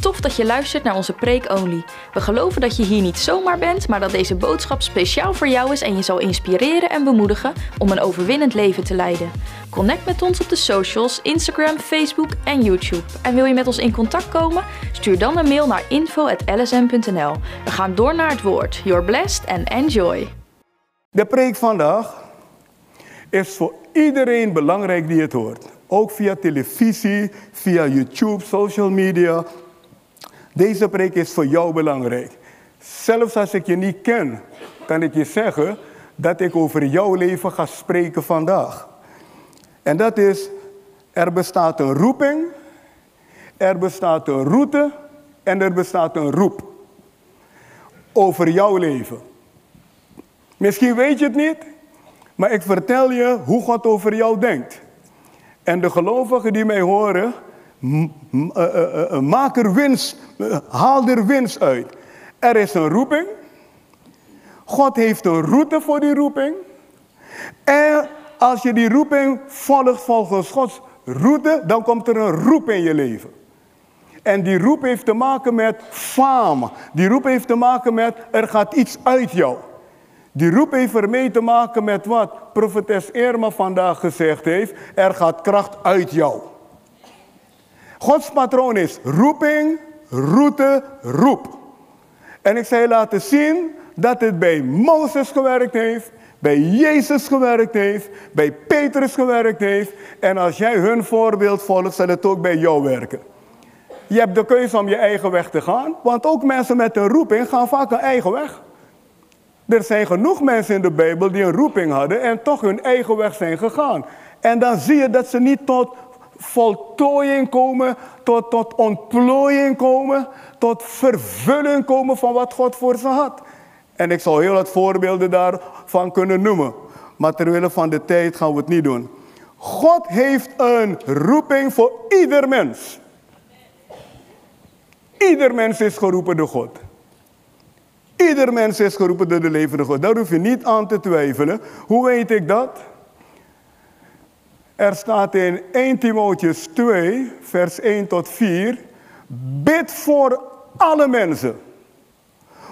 tof dat je luistert naar onze Preek Only. We geloven dat je hier niet zomaar bent, maar dat deze boodschap speciaal voor jou is en je zal inspireren en bemoedigen om een overwinnend leven te leiden. Connect met ons op de socials, Instagram, Facebook en YouTube. En wil je met ons in contact komen? Stuur dan een mail naar info.lsm.nl. We gaan door naar het woord. You're blessed and enjoy. De preek vandaag is voor iedereen belangrijk die het hoort. Ook via televisie, via YouTube, social media. Deze preek is voor jou belangrijk. Zelfs als ik je niet ken, kan ik je zeggen dat ik over jouw leven ga spreken vandaag. En dat is, er bestaat een roeping, er bestaat een route en er bestaat een roep. Over jouw leven. Misschien weet je het niet, maar ik vertel je hoe God over jou denkt. En de gelovigen die mij horen, maak er winst, haal er winst uit. Er is een roeping. God heeft een route voor die roeping. En als je die roeping volgt volgens Gods route, dan komt er een roep in je leven. En die roep heeft te maken met faam. Die roep heeft te maken met er gaat iets uit jou. Die roep heeft ermee te maken met wat profetes Irma vandaag gezegd heeft. Er gaat kracht uit jou. Gods patroon is roeping, route, roep. En ik je laten zien dat het bij Mozes gewerkt heeft, bij Jezus gewerkt heeft, bij Petrus gewerkt heeft. En als jij hun voorbeeld volgt, zal het ook bij jou werken. Je hebt de keuze om je eigen weg te gaan, want ook mensen met een roeping gaan vaak een eigen weg. Er zijn genoeg mensen in de Bijbel die een roeping hadden en toch hun eigen weg zijn gegaan. En dan zie je dat ze niet tot voltooiing komen, tot, tot ontplooiing komen, tot vervulling komen van wat God voor ze had. En ik zou heel wat voorbeelden daarvan kunnen noemen. Maar terwille van de tijd gaan we het niet doen. God heeft een roeping voor ieder mens. Ieder mens is geroepen door God. Ieder mens is geroepen door de levende God. Daar hoef je niet aan te twijfelen. Hoe weet ik dat? Er staat in 1 Timotheus 2, vers 1 tot 4. Bid voor alle mensen.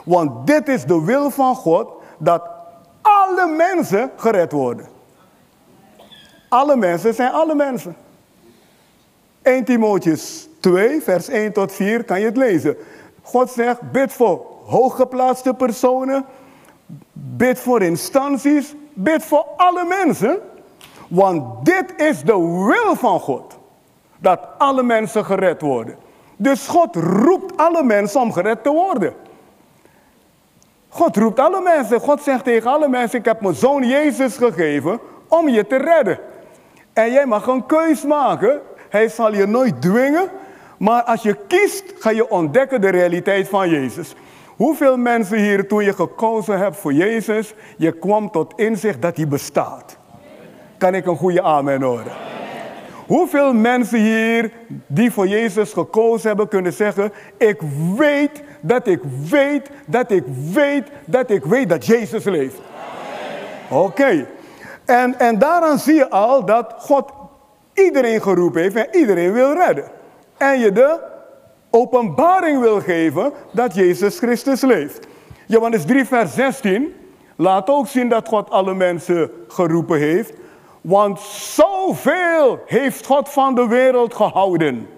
Want dit is de wil van God, dat alle mensen gered worden. Alle mensen zijn alle mensen. 1 Timotheus 2, vers 1 tot 4, kan je het lezen. God zegt, bid voor hooggeplaatste personen, bid voor instanties, bid voor alle mensen. Want dit is de wil van God. Dat alle mensen gered worden. Dus God roept alle mensen om gered te worden. God roept alle mensen. God zegt tegen alle mensen: Ik heb mijn zoon Jezus gegeven om je te redden. En jij mag een keus maken. Hij zal je nooit dwingen. Maar als je kiest, ga je ontdekken de realiteit van Jezus. Hoeveel mensen hier, toen je gekozen hebt voor Jezus, je kwam tot inzicht dat hij bestaat? Kan ik een goede amen horen? Hoeveel mensen hier die voor Jezus gekozen hebben kunnen zeggen, ik weet dat ik weet dat ik weet dat ik weet dat Jezus leeft. Oké. En, en daaraan zie je al dat God iedereen geroepen heeft en iedereen wil redden. En je de openbaring wil geven dat Jezus Christus leeft. Johannes 3, vers 16 laat ook zien dat God alle mensen geroepen heeft. Want zoveel heeft God van de wereld gehouden.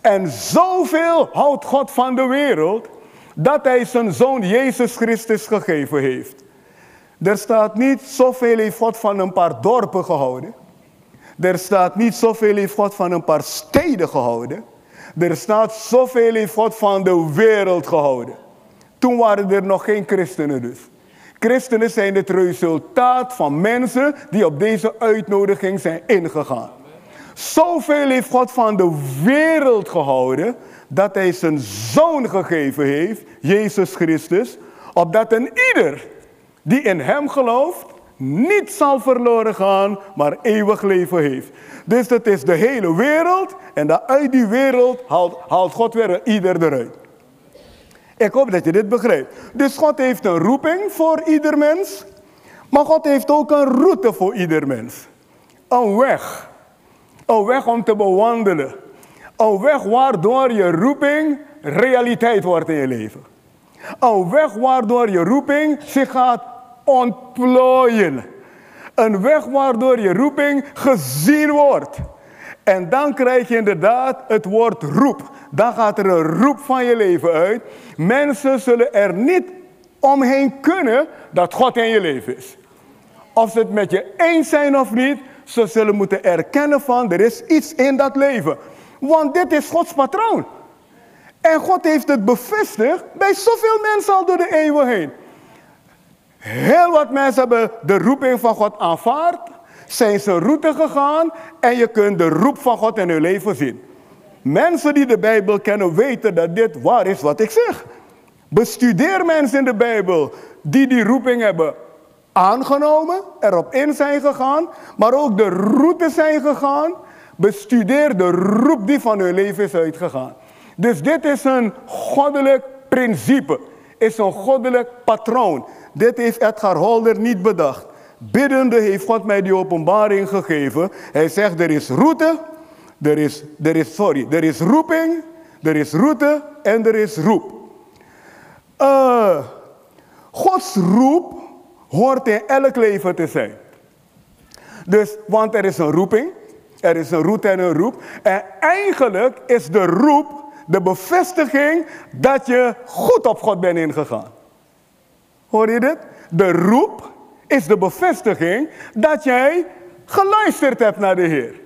En zoveel houdt God van de wereld dat hij zijn zoon Jezus Christus gegeven heeft. Er staat niet zoveel heeft God van een paar dorpen gehouden. Er staat niet zoveel heeft God van een paar steden gehouden. Er staat zoveel in God van de wereld gehouden. Toen waren er nog geen christenen dus. Christenen zijn het resultaat van mensen die op deze uitnodiging zijn ingegaan. Zoveel heeft God van de wereld gehouden dat hij zijn zoon gegeven heeft, Jezus Christus, opdat een ieder die in hem gelooft niet zal verloren gaan, maar eeuwig leven heeft. Dus het is de hele wereld en uit die wereld haalt, haalt God weer ieder eruit. Ik hoop dat je dit begrijpt. Dus God heeft een roeping voor ieder mens, maar God heeft ook een route voor ieder mens. Een weg. Een weg om te bewandelen. Een weg waardoor je roeping realiteit wordt in je leven. Een weg waardoor je roeping zich gaat ontplooien. Een weg waardoor je roeping gezien wordt. En dan krijg je inderdaad het woord roep. Dan gaat er een roep van je leven uit. Mensen zullen er niet omheen kunnen dat God in je leven is. Of ze het met je eens zijn of niet, ze zullen moeten erkennen van er is iets in dat leven. Want dit is Gods patroon. En God heeft het bevestigd bij zoveel mensen al door de eeuwen heen. Heel wat mensen hebben de roeping van God aanvaard, zijn zijn route gegaan en je kunt de roep van God in hun leven zien. Mensen die de Bijbel kennen weten dat dit waar is wat ik zeg. Bestudeer mensen in de Bijbel die die roeping hebben aangenomen, erop in zijn gegaan, maar ook de route zijn gegaan. Bestudeer de roep die van hun leven is uitgegaan. Dus dit is een goddelijk principe, is een goddelijk patroon. Dit heeft Edgar Holder niet bedacht. Biddende heeft God mij die openbaring gegeven. Hij zegt er is route, er is, er is, sorry, er is roeping, er is route en er is roep. Uh, Gods roep hoort in elk leven te zijn. Dus, want er is een roeping, er is een route en een roep. En eigenlijk is de roep de bevestiging dat je goed op God bent ingegaan. Hoor je dit? De roep is de bevestiging dat jij geluisterd hebt naar de Heer.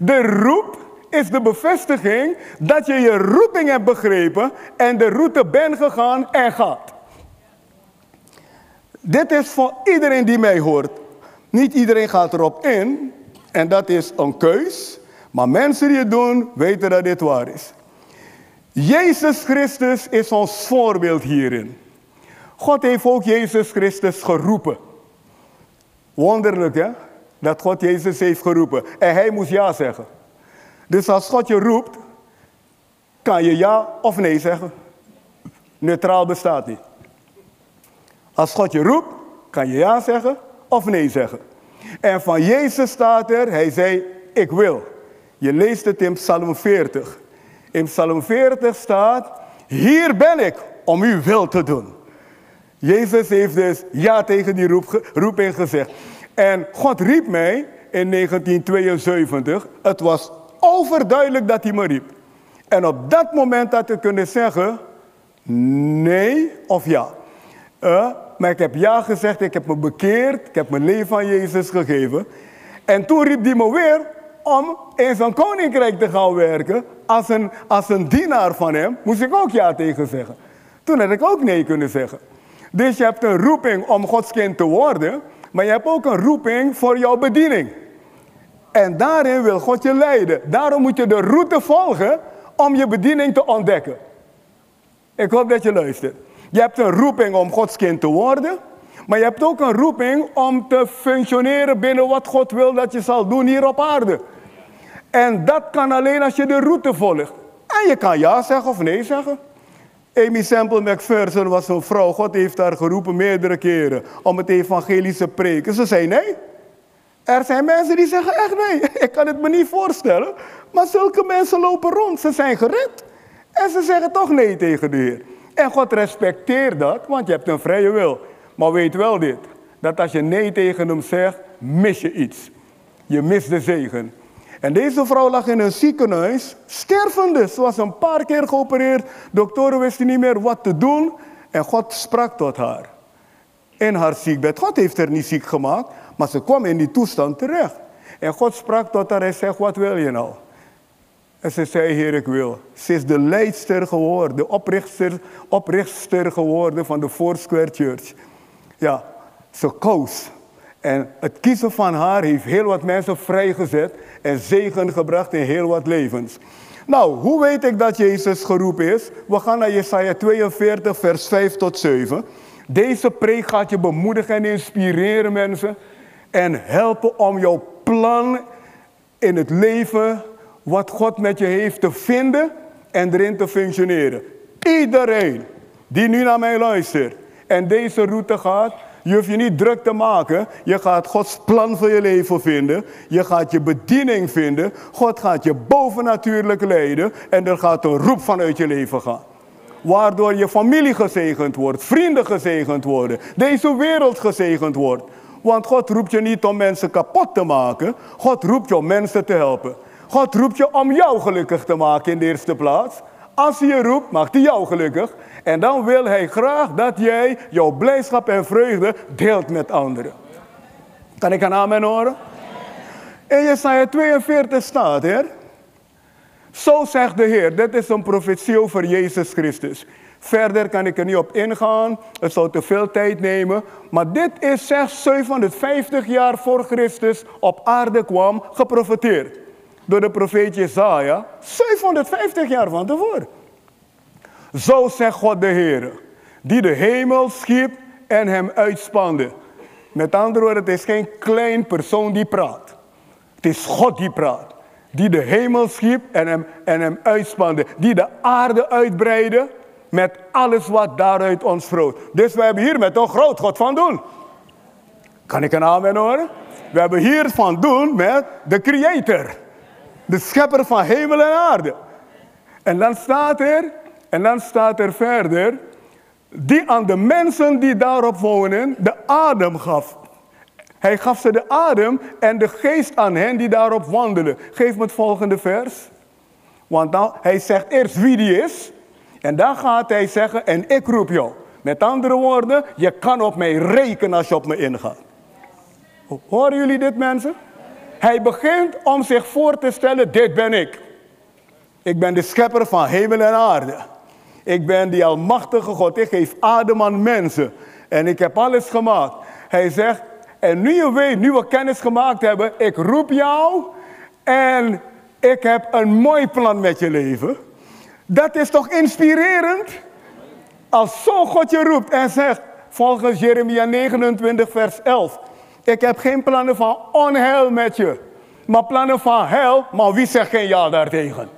De roep is de bevestiging dat je je roeping hebt begrepen en de route bent gegaan en gaat. Dit is voor iedereen die mij hoort. Niet iedereen gaat erop in en dat is een keus. Maar mensen die het doen, weten dat dit waar is. Jezus Christus is ons voorbeeld hierin. God heeft ook Jezus Christus geroepen. Wonderlijk hè, dat God Jezus heeft geroepen. En hij moest ja zeggen. Dus als God je roept, kan je ja of nee zeggen. Neutraal bestaat niet. Als God je roept, kan je ja zeggen of nee zeggen. En van Jezus staat er, hij zei, ik wil. Je leest het in Psalm 40. In Psalm 40 staat, hier ben ik om uw wil te doen. Jezus heeft dus ja tegen die roep, roeping gezegd. En God riep mij in 1972. Het was overduidelijk dat hij me riep. En op dat moment had ik kunnen zeggen, nee of ja. Uh, maar ik heb ja gezegd, ik heb me bekeerd, ik heb mijn leven aan Jezus gegeven. En toen riep hij me weer om in zijn koninkrijk te gaan werken. Als een, als een dienaar van hem, moest ik ook ja tegen zeggen. Toen had ik ook nee kunnen zeggen. Dus je hebt een roeping om Gods kind te worden, maar je hebt ook een roeping voor jouw bediening. En daarin wil God je leiden. Daarom moet je de route volgen om je bediening te ontdekken. Ik hoop dat je luistert. Je hebt een roeping om Gods kind te worden. Maar je hebt ook een roeping om te functioneren binnen wat God wil dat je zal doen hier op aarde. En dat kan alleen als je de route volgt. En je kan ja zeggen of nee zeggen. Amy Semple McPherson was een vrouw. God heeft haar geroepen meerdere keren om het evangelische preken. Ze zei nee. Er zijn mensen die zeggen echt nee. Ik kan het me niet voorstellen. Maar zulke mensen lopen rond. Ze zijn gered. En ze zeggen toch nee tegen de Heer. En God respecteert dat, want je hebt een vrije wil. Maar weet wel dit, dat als je nee tegen hem zegt, mis je iets. Je mist de zegen. En deze vrouw lag in een ziekenhuis, stervende. Ze was een paar keer geopereerd. Doktoren wisten niet meer wat te doen. En God sprak tot haar. In haar ziekbed. God heeft haar niet ziek gemaakt, maar ze kwam in die toestand terecht. En God sprak tot haar en zegt, wat wil je nou? En ze zei, Heer, ik wil. Ze is de leidster geworden, de oprichter, oprichter geworden van de Foursquare Church. Ja, ze koos. En het kiezen van haar heeft heel wat mensen vrijgezet en zegen gebracht in heel wat levens. Nou, hoe weet ik dat Jezus geroepen is? We gaan naar Jesaja 42, vers 5 tot 7. Deze preek gaat je bemoedigen en inspireren, mensen. En helpen om jouw plan in het leven wat God met je heeft te vinden en erin te functioneren. Iedereen die nu naar mij luistert en deze route gaat, Je hoeft je niet druk te maken. Je gaat Gods plan voor je leven vinden. Je gaat je bediening vinden. God gaat je bovennatuurlijk leiden. En er gaat een roep vanuit je leven gaan. Waardoor je familie gezegend wordt, vrienden gezegend worden, deze wereld gezegend wordt. Want God roept je niet om mensen kapot te maken. God roept je om mensen te helpen. God roept je om jou gelukkig te maken in de eerste plaats. Als hij je roept, maakt hij jou gelukkig. En dan wil hij graag dat jij jouw blijdschap en vreugde deelt met anderen. Kan ik een amen horen? In Jesaja 42 staat er. Zo zegt de Heer, dit is een profetie over Jezus Christus. Verder kan ik er niet op ingaan, het zou te veel tijd nemen. Maar dit is slechts 750 jaar voor Christus op aarde kwam geprofeteerd. Door de profeet Jesaja, 750 jaar van tevoren. Zo zegt God de Heer, die de hemel schiep en hem uitspande. Met andere woorden, het is geen klein persoon die praat. Het is God die praat. Die de hemel schiep en hem, en hem uitspande. Die de aarde uitbreidde met alles wat daaruit ons vroot. Dus we hebben hier met een groot God van doen. Kan ik een amen horen? We hebben hier van doen met de creator. De schepper van hemel en aarde. En dan staat er, en dan staat er verder, die aan de mensen die daarop wonen de adem gaf. Hij gaf ze de adem en de geest aan hen die daarop wandelen. Geef me het volgende vers. Want nou, hij zegt eerst wie die is. En dan gaat hij zeggen, en ik roep jou. Met andere woorden, je kan op mij rekenen als je op me ingaat. Horen jullie dit mensen? Hij begint om zich voor te stellen, dit ben ik. Ik ben de schepper van hemel en aarde. Ik ben die almachtige God. Ik geef adem aan mensen. En ik heb alles gemaakt. Hij zegt, en nu je weet, nu we kennis gemaakt hebben, ik roep jou en ik heb een mooi plan met je leven. Dat is toch inspirerend? Als zo God je roept en zegt, volgens Jeremia 29, vers 11. Ik heb geen plannen van onheil met je, maar plannen van hel, maar wie zegt geen ja daartegen?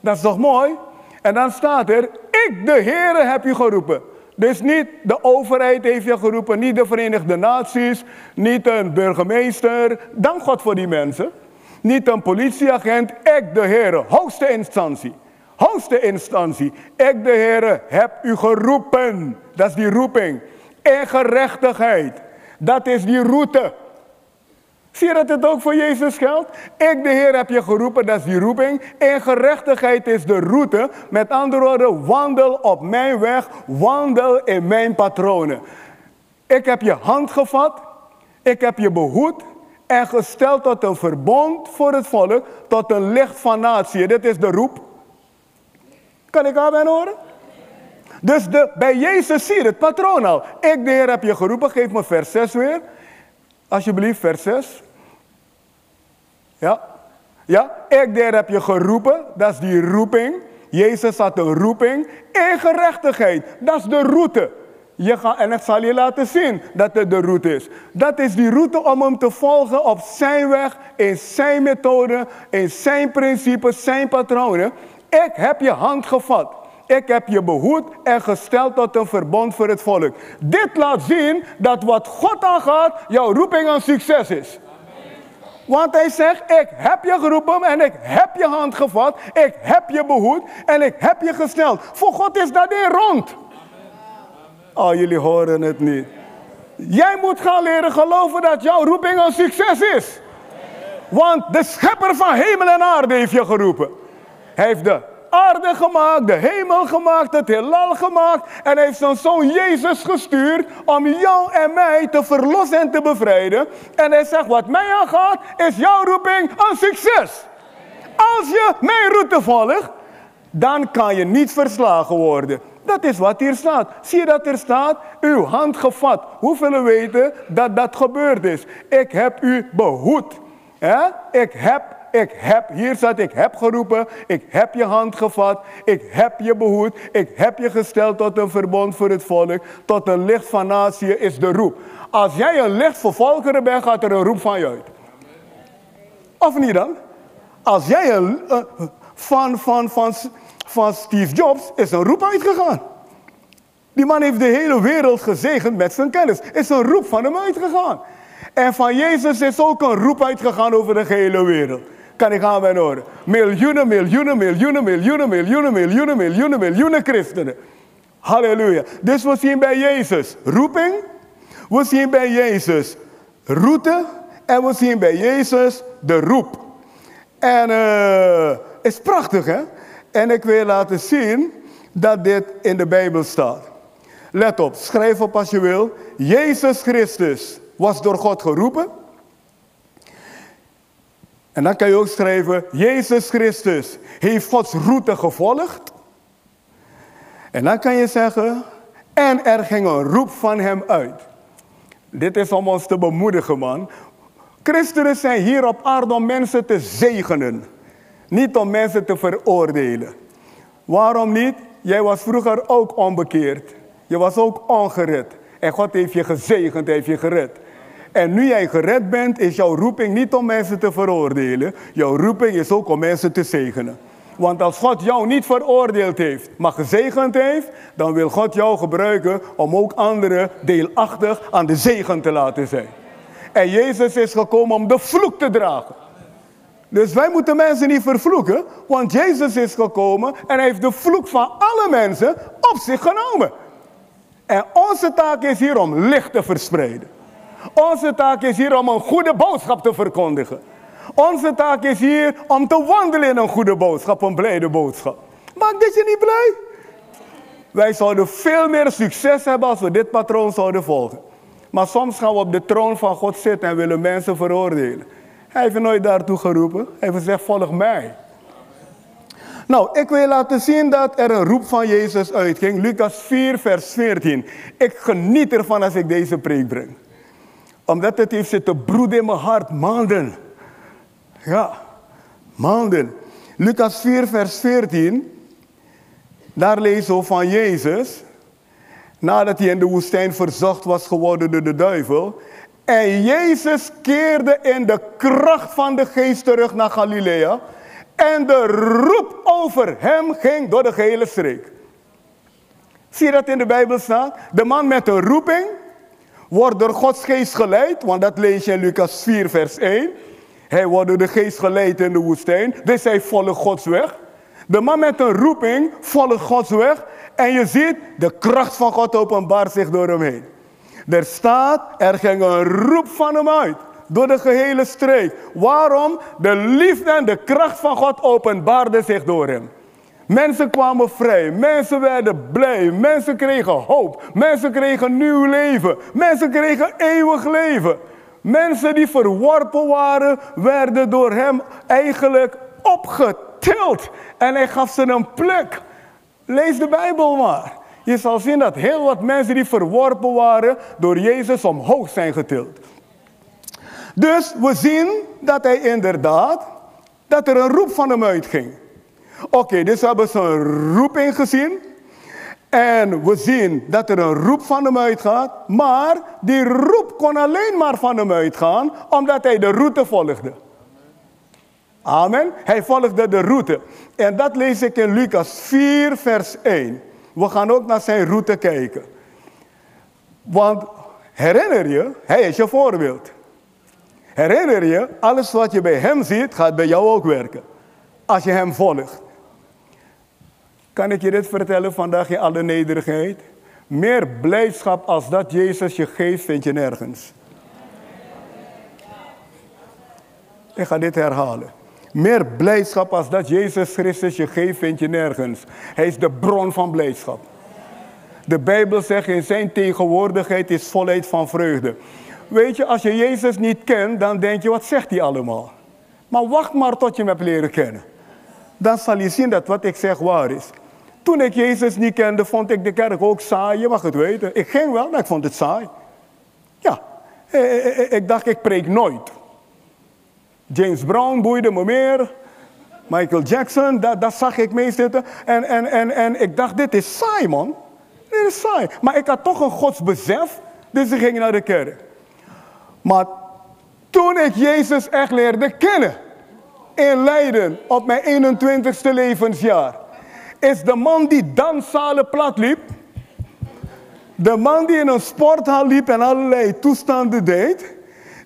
Dat is toch mooi? En dan staat er, ik de Heere heb je geroepen. Dus niet de overheid heeft je geroepen, niet de Verenigde Naties, niet een burgemeester. Dank God voor die mensen. Niet een politieagent, ik de Heere, hoogste instantie. Hoogste instantie. Ik de Heere heb u geroepen. Dat is die roeping. En gerechtigheid. Dat is die route. Zie je dat het ook voor Jezus geldt? Ik, de Heer, heb je geroepen, dat is die roeping. En gerechtigheid is de route. Met andere woorden, wandel op mijn weg, wandel in mijn patronen. Ik heb je hand gevat, ik heb je behoed en gesteld tot een verbond voor het volk, tot een licht van natie. Dit is de roep. Kan ik aan horen? Dus de, bij Jezus zie je het patroon al. Ik, de Heer, heb je geroepen. Geef me vers 6 weer. Alsjeblieft, vers 6. Ja? Ja? Ik, de Heer, heb je geroepen. Dat is die roeping. Jezus had een roeping. In gerechtigheid. Dat is de route. Je gaat, en ik zal je laten zien dat het de route is. Dat is die route om hem te volgen op zijn weg, in zijn methode, in zijn principes, zijn patronen. Ik heb je hand gevat. Ik heb je behoed en gesteld tot een verbond voor het volk. Dit laat zien dat wat God aangaat, jouw roeping een succes is. Want hij zegt, ik heb je geroepen en ik heb je hand gevat. Ik heb je behoed en ik heb je gesteld. Voor God is dat in rond. Oh, jullie horen het niet. Jij moet gaan leren geloven dat jouw roeping een succes is. Want de schepper van hemel en aarde heeft je geroepen. Hij heeft de aarde gemaakt, de hemel gemaakt, het heelal gemaakt. En heeft zijn zoon Jezus gestuurd om jou en mij te verlossen en te bevrijden. En hij zegt, wat mij aangaat, is jouw roeping een succes. Als je mijn route volgt, dan kan je niet verslagen worden. Dat is wat hier staat. Zie je dat er staat? Uw hand gevat. Hoeveel weten dat dat gebeurd is? Ik heb u behoed. Ik heb ik heb, hier staat, ik heb geroepen, ik heb je hand gevat, ik heb je behoed, ik heb je gesteld tot een verbond voor het volk, tot een licht van natie is de roep. Als jij een licht voor volkeren bent, gaat er een roep van je uit. Of niet dan? Als jij een, van, van, van, van Steve Jobs is een roep uitgegaan. Die man heeft de hele wereld gezegend met zijn kennis. Is een roep van hem uitgegaan. En van Jezus is ook een roep uitgegaan over de hele wereld. Kan ik aan mijn? Miljoenen, miljoenen, miljoenen, miljoenen, miljoenen, miljoenen, miljoenen, miljoenen christenen. Halleluja. Dus we zien bij Jezus roeping. We zien bij Jezus route. En we zien bij Jezus de roep. En uh, is prachtig hè. En ik wil laten zien dat dit in de Bijbel staat. Let op, schrijf op als je wil. Jezus Christus was door God geroepen. En dan kan je ook schrijven, Jezus Christus heeft Gods route gevolgd. En dan kan je zeggen, en er ging een roep van hem uit. Dit is om ons te bemoedigen, man. Christenen zijn hier op aarde om mensen te zegenen. Niet om mensen te veroordelen. Waarom niet? Jij was vroeger ook onbekeerd. Je was ook ongered. En God heeft je gezegend, heeft je gered. En nu jij gered bent, is jouw roeping niet om mensen te veroordelen. Jouw roeping is ook om mensen te zegenen. Want als God jou niet veroordeeld heeft, maar gezegend heeft, dan wil God jou gebruiken om ook anderen deelachtig aan de zegen te laten zijn. En Jezus is gekomen om de vloek te dragen. Dus wij moeten mensen niet vervloeken, want Jezus is gekomen en hij heeft de vloek van alle mensen op zich genomen. En onze taak is hier om licht te verspreiden. Onze taak is hier om een goede boodschap te verkondigen. Onze taak is hier om te wandelen in een goede boodschap, een blijde boodschap. Maakt dit je niet blij? Wij zouden veel meer succes hebben als we dit patroon zouden volgen. Maar soms gaan we op de troon van God zitten en willen mensen veroordelen. Hij heeft nooit daartoe geroepen. Hij heeft gezegd, volg mij. Nou, ik wil laten zien dat er een roep van Jezus uitging. Lucas 4, vers 14. Ik geniet ervan als ik deze preek breng. Omdat het heeft zitten broeden in mijn hart, maanden. Ja, maanden. Lucas 4, vers 14. Daar lezen we van Jezus. Nadat hij in de woestijn verzocht was geworden door de duivel. En Jezus keerde in de kracht van de geest terug naar Galilea. En de roep over hem ging door de gehele streek. Zie je dat in de Bijbel staan? De man met de roeping wordt door Gods geest geleid. Want dat lees je in Lucas 4 vers 1. Hij wordt door de geest geleid in de woestijn. Dus hij volgt Gods weg. De man met een roeping volgt Gods weg. En je ziet, de kracht van God openbaart zich door hem heen. Er staat, er ging een roep van hem uit. Door de gehele streek. Waarom? De liefde en de kracht van God openbaarde zich door hem. Mensen kwamen vrij, mensen werden blij, mensen kregen hoop, mensen kregen nieuw leven, mensen kregen eeuwig leven. Mensen die verworpen waren, werden door hem eigenlijk opgetild en hij gaf ze een plek. Lees de Bijbel maar. Je zal zien dat heel wat mensen die verworpen waren door Jezus omhoog zijn getild. Dus we zien dat hij inderdaad, dat er een roep van hem uitging. Oké, dus we hebben een roeping gezien. En we zien dat er een roep van hem uitgaat. Maar die roep kon alleen maar van hem uitgaan omdat hij de route volgde. Amen. Hij volgde de route. En dat lees ik in Lucas 4, vers 1. We gaan ook naar zijn route kijken. Want herinner je, hij is je voorbeeld. Herinner je, alles wat je bij hem ziet, gaat bij jou ook werken. Als je hem volgt. Kan ik je dit vertellen vandaag in alle nederigheid? Meer blijdschap als dat Jezus je geeft, vind je nergens. Ik ga dit herhalen. Meer blijdschap als dat Jezus Christus je geeft, vind je nergens. Hij is de bron van blijdschap. De Bijbel zegt in zijn tegenwoordigheid is volheid van vreugde. Weet je, als je Jezus niet kent, dan denk je, wat zegt hij allemaal? Maar wacht maar tot je hem hebt leren kennen. Dan zal je zien dat wat ik zeg waar is. Toen ik Jezus niet kende, vond ik de kerk ook saai. Je mag het weten. Ik ging wel, maar ik vond het saai. Ja, eh, eh, eh, ik dacht, ik preek nooit. James Brown boeide me meer. Michael Jackson, dat, dat zag ik mee zitten. En, en, en, en ik dacht, dit is saai, man. Dit is saai. Maar ik had toch een godsbesef, dus ik ging naar de kerk. Maar toen ik Jezus echt leerde kennen, in Leiden, op mijn 21ste levensjaar, is de man die danszalen plat liep, De man die in een sporthal liep en allerlei toestanden deed,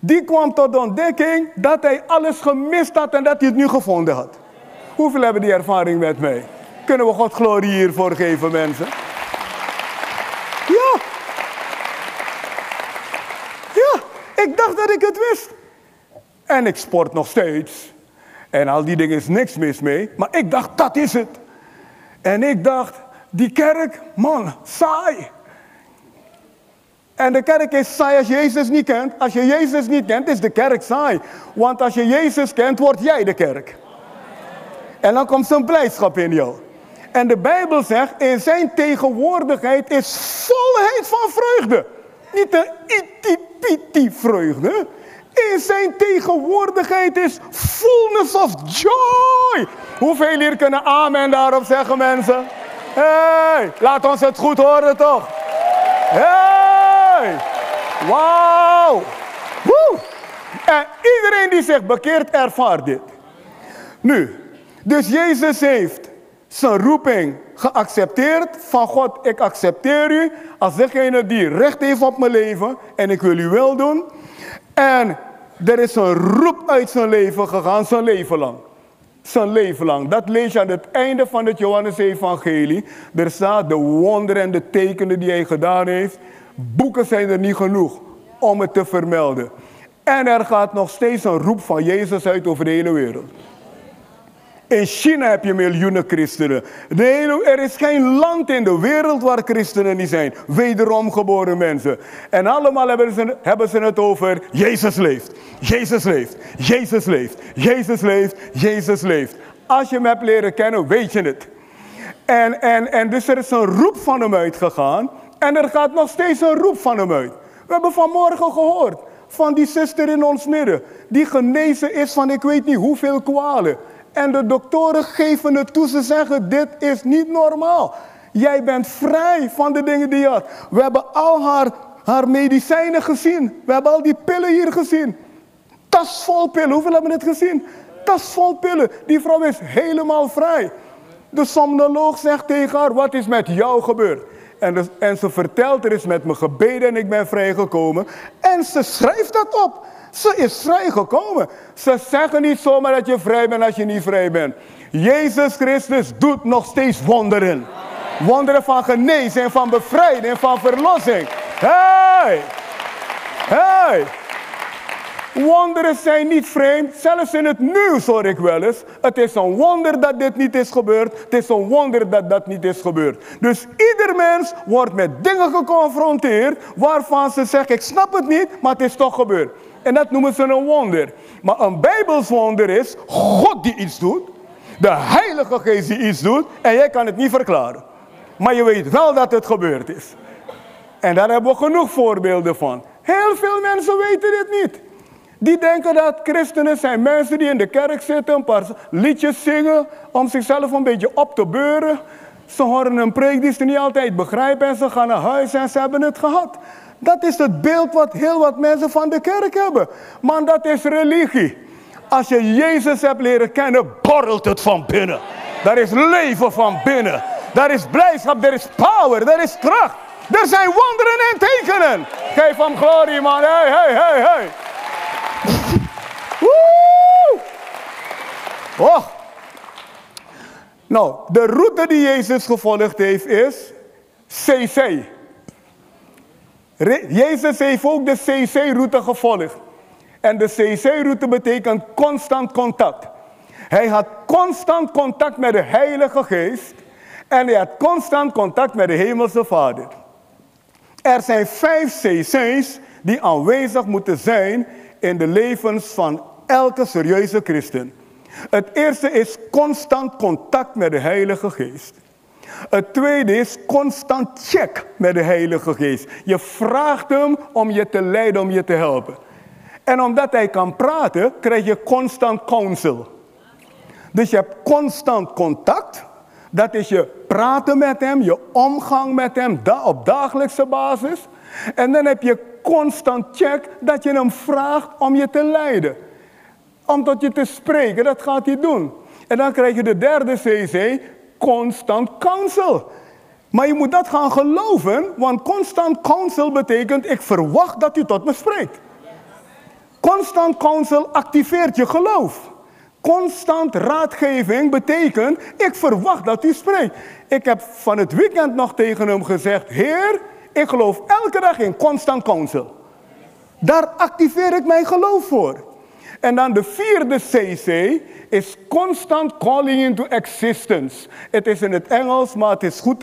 die kwam tot de ontdekking dat hij alles gemist had en dat hij het nu gevonden had. Hoeveel hebben die ervaring met mij? Kunnen we God glorie hiervoor geven, mensen? Ja. Ja, ik dacht dat ik het wist. En ik sport nog steeds. En al die dingen is niks mis mee. Maar ik dacht, dat is het. En ik dacht, die kerk, man, saai. En de kerk is saai als je Jezus niet kent. Als je Jezus niet kent, is de kerk saai. Want als je Jezus kent, word jij de kerk. En dan komt zijn blijdschap in jou. En de Bijbel zegt, in zijn tegenwoordigheid is volheid van vreugde. Niet een iti vreugde. In zijn tegenwoordigheid is fullness of joy. Hoeveel hier kunnen amen daarop zeggen mensen? Hey, laat ons het goed horen toch? Hey, wauw. En iedereen die zich bekeert ervaart dit. Nu, dus Jezus heeft zijn roeping geaccepteerd van God. Ik accepteer u als degene die recht heeft op mijn leven en ik wil u wel doen. En er is een roep uit zijn leven gegaan, zijn leven lang. Zijn leven lang. Dat lees je aan het einde van het Johannes-evangelie. Er staat de wonderen en de tekenen die hij gedaan heeft. Boeken zijn er niet genoeg om het te vermelden. En er gaat nog steeds een roep van Jezus uit over de hele wereld. In China heb je miljoenen christenen. er is geen land in de wereld waar christenen niet zijn. Wederom geboren mensen. En allemaal hebben ze, hebben ze het over Jezus leeft. Jezus leeft. Jezus leeft. Jezus leeft. Jezus leeft. Als je hem hebt leren kennen, weet je het. En, en, en dus er is een roep van hem uitgegaan. En er gaat nog steeds een roep van hem uit. We hebben vanmorgen gehoord van die zuster in ons midden. Die genezen is van ik weet niet hoeveel kwalen. En de doktoren geven het toe. Ze zeggen, dit is niet normaal. Jij bent vrij van de dingen die je had. We hebben al haar, haar medicijnen gezien. We hebben al die pillen hier gezien. Tas vol pillen. Hoeveel hebben we het gezien? Tas vol pillen. Die vrouw is helemaal vrij. De somnoloog zegt tegen haar, wat is met jou gebeurd? En, en ze vertelt, er is met me gebeden en ik ben vrijgekomen. En ze schrijft dat op. Ze is vrijgekomen. Ze zeggen niet zomaar dat je vrij bent als je niet vrij bent. Jezus Christus doet nog steeds wonderen. Wonderen van genezing, van bevrijding, van verlossing. Hey! Hey! Wonderen zijn niet vreemd. Zelfs in het nieuws hoor ik wel eens. Het is een wonder dat dit niet is gebeurd. Het is een wonder dat dat niet is gebeurd. Dus ieder mens wordt met dingen geconfronteerd waarvan ze zeggen: Ik snap het niet, maar het is toch gebeurd. En dat noemen ze een wonder. Maar een Bijbels wonder is God die iets doet. De Heilige Geest die iets doet. En jij kan het niet verklaren. Maar je weet wel dat het gebeurd is. En daar hebben we genoeg voorbeelden van. Heel veel mensen weten dit niet. Die denken dat christenen zijn mensen die in de kerk zitten, een paar liedjes zingen om zichzelf een beetje op te beuren. Ze horen een preek die ze niet altijd begrijpen en ze gaan naar huis en ze hebben het gehad. Dat is het beeld wat heel wat mensen van de kerk hebben. Maar dat is religie. Als je Jezus hebt leren kennen, borrelt het van binnen. Daar is leven van binnen. Daar is blijdschap, er is power, er is kracht. Er zijn wonderen en tekenen. Geef hem glorie, man. Hey, hey, hey, hey. Oh. Nou, de route die Jezus gevolgd heeft is CC. Jezus heeft ook de CC-route gevolgd. En de CC-route betekent constant contact. Hij had constant contact met de Heilige Geest. En hij had constant contact met de Hemelse Vader. Er zijn vijf CC's die aanwezig moeten zijn in de levens van elke serieuze christen. Het eerste is constant contact met de Heilige Geest. Het tweede is constant check met de Heilige Geest. Je vraagt hem om je te leiden, om je te helpen. En omdat hij kan praten, krijg je constant counsel. Dus je hebt constant contact. Dat is je praten met hem, je omgang met hem op dagelijkse basis. En dan heb je constant check dat je hem vraagt om je te leiden. Om tot je te spreken, dat gaat hij doen. En dan krijg je de derde CC, constant counsel. Maar je moet dat gaan geloven, want constant counsel betekent ik verwacht dat u tot me spreekt. Constant counsel activeert je geloof. Constant raadgeving betekent ik verwacht dat u spreekt. Ik heb van het weekend nog tegen hem gezegd: Heer, ik geloof elke dag in constant counsel. Daar activeer ik mijn geloof voor. En dan de vierde CC is constant calling into existence. Het is in het Engels, maar het is goed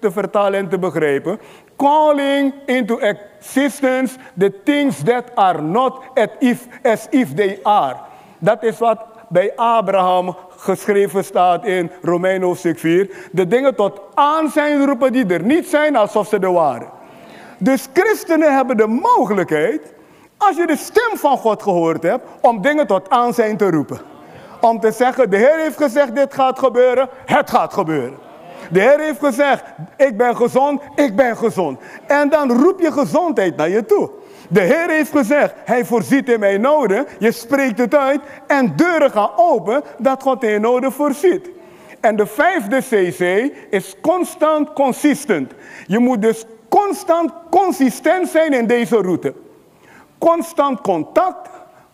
te, vertalen en te begrijpen. Calling into existence the things that are not as if, as if they are. Dat is wat bij Abraham geschreven staat in Romein hoofdstuk 4. De dingen tot aanzijn roepen die er niet zijn alsof ze er waren. Dus christenen hebben de mogelijkheid, als je de stem van God gehoord hebt, om dingen tot aanzijn te roepen. Om te zeggen, de Heer heeft gezegd dit gaat gebeuren, het gaat gebeuren. De Heer heeft gezegd, ik ben gezond, ik ben gezond. En dan roep je gezondheid naar je toe. De Heer heeft gezegd, Hij voorziet in mijn noden. Je spreekt het uit en deuren gaan open dat God in je noden voorziet. En de vijfde CC is constant consistent. Je moet dus constant consistent zijn in deze route. Constant contact,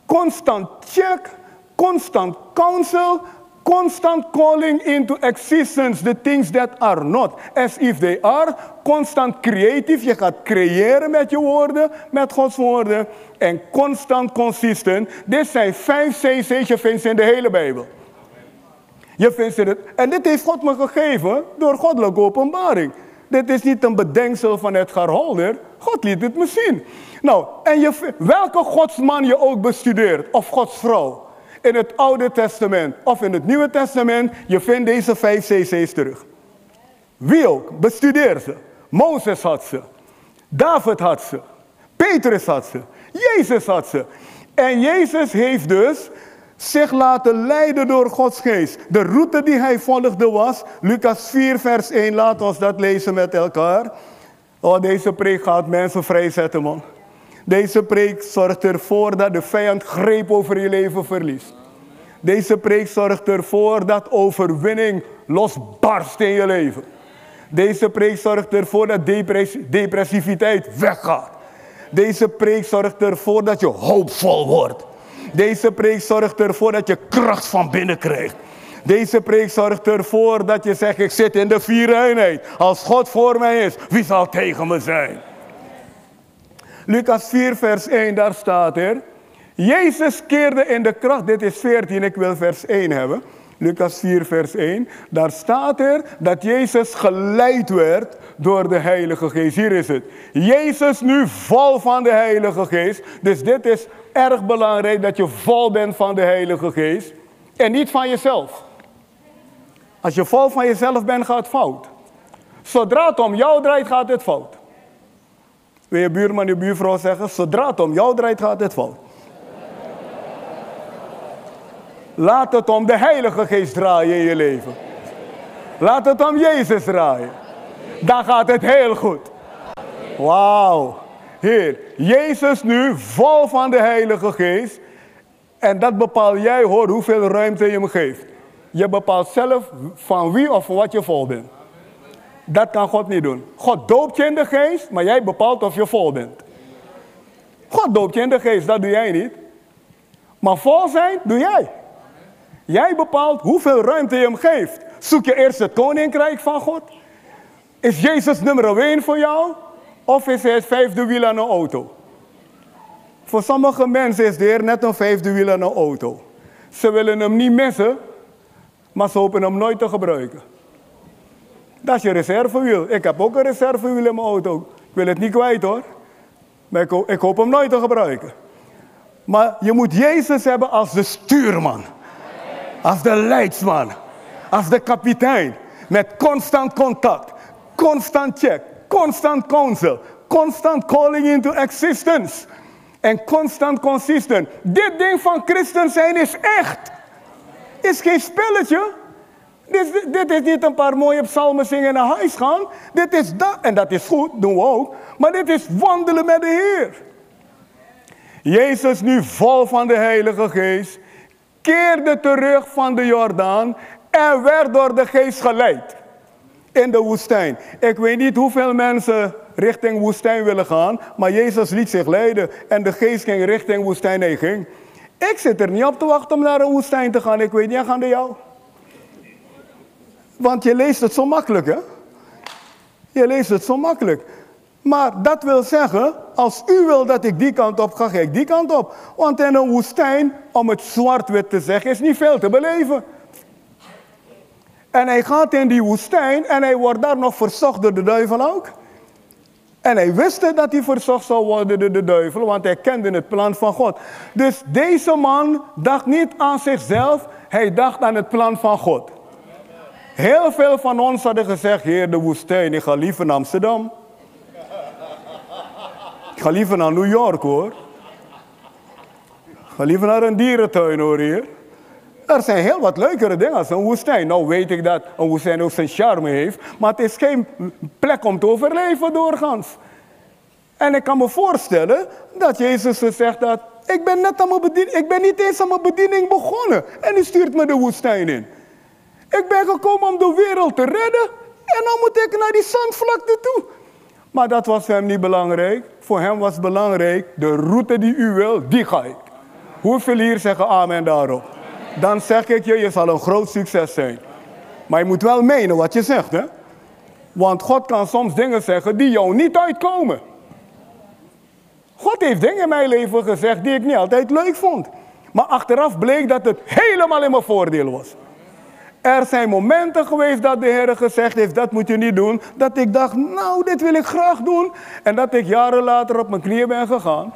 constant check, constant counsel, constant calling into existence the things that are not as if they are. Constant creatief, je gaat creëren met je woorden, met Gods woorden. En constant consistent. Dit zijn vijf cc's, je vindt in de hele Bijbel. Je vindt ze. En dit heeft God me gegeven door goddelijke openbaring. Dit is niet een bedenksel van Edgar Holder. God liet het me zien. Nou, en je, welke godsman je ook bestudeert, of godsvrouw in het Oude Testament of in het Nieuwe Testament, je vindt deze vijf cc's terug. Wie ook, bestudeer ze. Mozes had ze. David had ze. Petrus had ze. Jezus had ze. En Jezus heeft dus zich laten leiden door Gods geest. De route die hij volgde was, Lucas 4 vers 1, laat ons dat lezen met elkaar. Oh, deze preek gaat mensen vrijzetten man. Deze preek zorgt ervoor dat de vijand greep over je leven verliest. Deze preek zorgt ervoor dat overwinning losbarst in je leven. Deze preek zorgt ervoor dat depressiviteit weggaat. Deze preek zorgt ervoor dat je hoopvol wordt. Deze preek zorgt ervoor dat je kracht van binnen krijgt. Deze preek zorgt ervoor dat je zegt, ik zit in de vier eenheid. Als God voor mij is, wie zal tegen me zijn? Lucas 4, vers 1, daar staat er. Jezus keerde in de kracht, dit is 14, ik wil vers 1 hebben. Lucas 4, vers 1. Daar staat er dat Jezus geleid werd door de Heilige Geest. Hier is het. Jezus nu vol van de Heilige Geest. Dus dit is erg belangrijk dat je vol bent van de Heilige Geest. En niet van jezelf. Als je vol van jezelf bent, gaat het fout. Zodra het om jou draait, gaat het fout. Wil je buurman, je buurvrouw zeggen, zodra het om jou draait, gaat het fout. Laat het om de Heilige Geest draaien in je leven. Laat het om Jezus draaien. Dan gaat het heel goed. Wauw. Heer, Jezus nu vol van de Heilige Geest. En dat bepaal jij hoor hoeveel ruimte je hem geeft. Je bepaalt zelf van wie of wat je vol bent. Dat kan God niet doen. God doopt je in de geest, maar jij bepaalt of je vol bent. God doopt je in de geest, dat doe jij niet. Maar vol zijn, doe jij. Jij bepaalt hoeveel ruimte je hem geeft. Zoek je eerst het koninkrijk van God? Is Jezus nummer 1 voor jou? Of is hij het vijfde wiel aan een auto? Voor sommige mensen is de Heer net een vijfde wiel aan een auto. Ze willen hem niet missen, maar ze hopen hem nooit te gebruiken. Dat is je reservewiel. Ik heb ook een reservewiel in mijn auto. Ik wil het niet kwijt hoor. Maar ik, ik hoop hem nooit te gebruiken. Maar je moet Jezus hebben als de stuurman. Als de leidsman. Als de kapitein. Met constant contact. Constant check. Constant counsel. Constant calling into existence. En constant consistent. Dit ding van christen zijn is echt. Is geen spelletje. Dit, dit, is niet een paar mooie psalmen zingen naar huis gaan. Dit is dat. En dat is goed, doen we ook. Maar dit is wandelen met de Heer. Jezus nu vol van de Heilige Geest keerde terug van de Jordaan en werd door de geest geleid. in de woestijn. Ik weet niet hoeveel mensen richting woestijn willen gaan, maar Jezus liet zich leiden en de geest ging richting woestijn heen. Ik zit er niet op te wachten om naar een woestijn te gaan. Ik weet niet, gaan de jou. Want je leest het zo makkelijk, hè? Je leest het zo makkelijk. Maar dat wil zeggen, als u wil dat ik die kant op ga, ga ik die kant op. Want in een woestijn, om het zwart-wit te zeggen, is niet veel te beleven. En hij gaat in die woestijn en hij wordt daar nog verzocht door de duivel ook. En hij wist dat hij verzocht zou worden door de duivel, want hij kende het plan van God. Dus deze man dacht niet aan zichzelf, hij dacht aan het plan van God. Heel veel van ons hadden gezegd, heer de woestijn, ik ga liever naar Amsterdam. Ik ga liever naar New York hoor. Ik ga liever naar een dierentuin hoor hier. Er zijn heel wat leukere dingen als een woestijn. Nou weet ik dat een woestijn ook zijn charme heeft, maar het is geen plek om te overleven doorgaans. En ik kan me voorstellen dat Jezus zegt dat ik ben net aan mijn bediening, ik ben niet eens aan mijn bediening begonnen en u stuurt me de woestijn in. Ik ben gekomen om de wereld te redden en dan moet ik naar die zandvlakte toe. Maar dat was hem niet belangrijk. Voor hem was belangrijk, de route die u wil, die ga ik. Hoeveel hier zeggen amen daarop? Dan zeg ik je, je zal een groot succes zijn. Maar je moet wel menen wat je zegt, hè? Want God kan soms dingen zeggen die jou niet uitkomen. God heeft dingen in mijn leven gezegd die ik niet altijd leuk vond. Maar achteraf bleek dat het helemaal in mijn voordeel was. Er zijn momenten geweest dat de Heer gezegd heeft, dat moet je niet doen. Dat ik dacht, nou, dit wil ik graag doen. En dat ik jaren later op mijn knieën ben gegaan.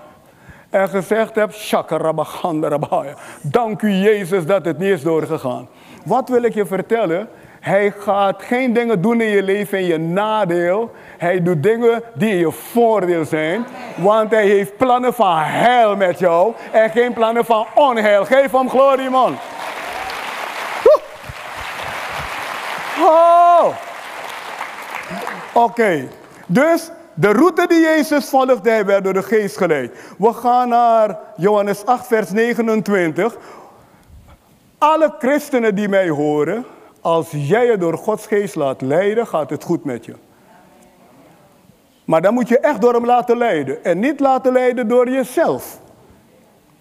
En gezegd heb, shakarabagandarabai. Dank u Jezus dat het niet is doorgegaan. Wat wil ik je vertellen? Hij gaat geen dingen doen in je leven in je nadeel. Hij doet dingen die in je voordeel zijn. Want hij heeft plannen van heil met jou en geen plannen van onheil. Geef hem glorie, man. Oh. Oké, dus de route die Jezus volgde, hij werd door de geest geleid. We gaan naar Johannes 8, vers 29. Alle christenen die mij horen, als jij je door Gods geest laat leiden, gaat het goed met je. Maar dan moet je echt door hem laten leiden. En niet laten leiden door jezelf.